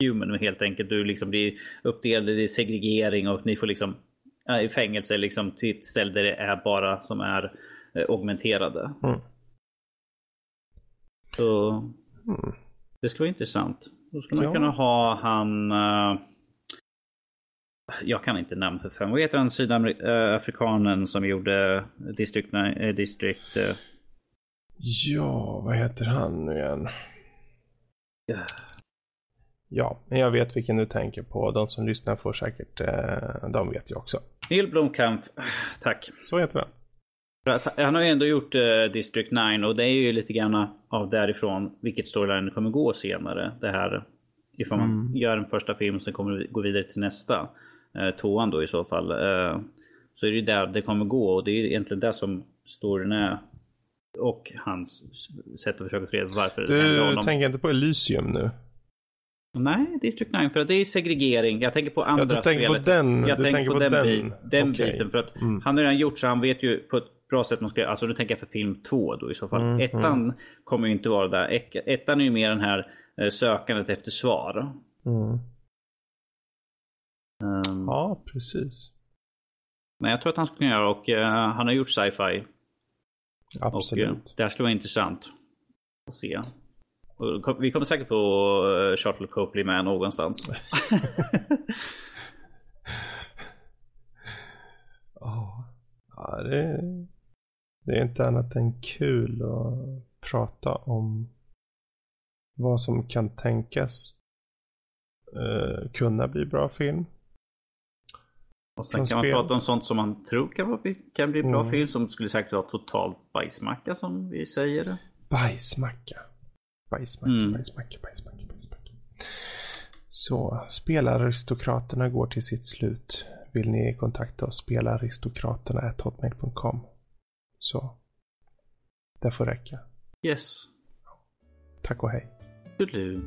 B: human helt enkelt. Du liksom blir uppdelad, är segregering och ni får liksom i fängelse liksom till ett ställe där det är bara som är uh, augmenterade. Mm. Så mm. Det skulle vara intressant. Då skulle man ja. kunna ha han... Uh, jag kan inte namn för fem. Vad heter han sydafrikanen som gjorde District... Uh, District uh...
A: Ja, vad heter han nu igen? Ja, men jag vet vilken du tänker på. De som lyssnar får säkert... de vet jag också.
B: Neil Blomkamp. Tack.
A: Så heter han.
B: Han har ju ändå gjort uh, District 9 och det är ju lite grann av därifrån vilket storyline kommer gå senare. Det här ifall man mm. gör en första film sen kommer vi gå vidare till nästa. Uh, tvåan då i så fall. Så är det ju där det kommer gå och det är egentligen det som storyn är. Och hans sätt att försöka förklara varför
A: du, det Du tänker inte på Elysium nu?
B: Nej, District 9 för det är segregering. Jag tänker på andra
A: ja, du tänker
B: spelet.
A: På den,
B: jag
A: du
B: tänker på,
A: på
B: den,
A: den,
B: den okay. biten. För att mm. han har redan gjort så han vet ju på ett bra sätt man ska Alltså nu tänker jag för film två då i så fall. Mm, Ettan mm. kommer ju inte vara där. Ettan är ju mer den här eh, sökandet efter svar.
A: Um, ja, precis.
B: Men jag tror att han skulle kunna göra och uh, han har gjort sci-fi.
A: Absolut. Och, uh,
B: det här skulle vara intressant att se. Vi kommer säkert få uh, Charlotte Copley med någonstans. [LAUGHS]
A: oh. Ja, det, det är inte annat än kul att prata om vad som kan tänkas uh, kunna bli bra film.
B: Och sen kan man prata om sånt som man tror kan, kan bli bra mm. film som skulle säkert vara totalt bajsmacka som vi säger.
A: Bajsmacka. Bajsmacka, mm. bajsmacka, bajsmacka, bajsmacka. Så, spelaristokraterna går till sitt slut. Vill ni kontakta oss, spelaristokraterna.hotmail.com. Så, det får räcka.
B: Yes.
A: Tack och hej.
B: Toodaloo.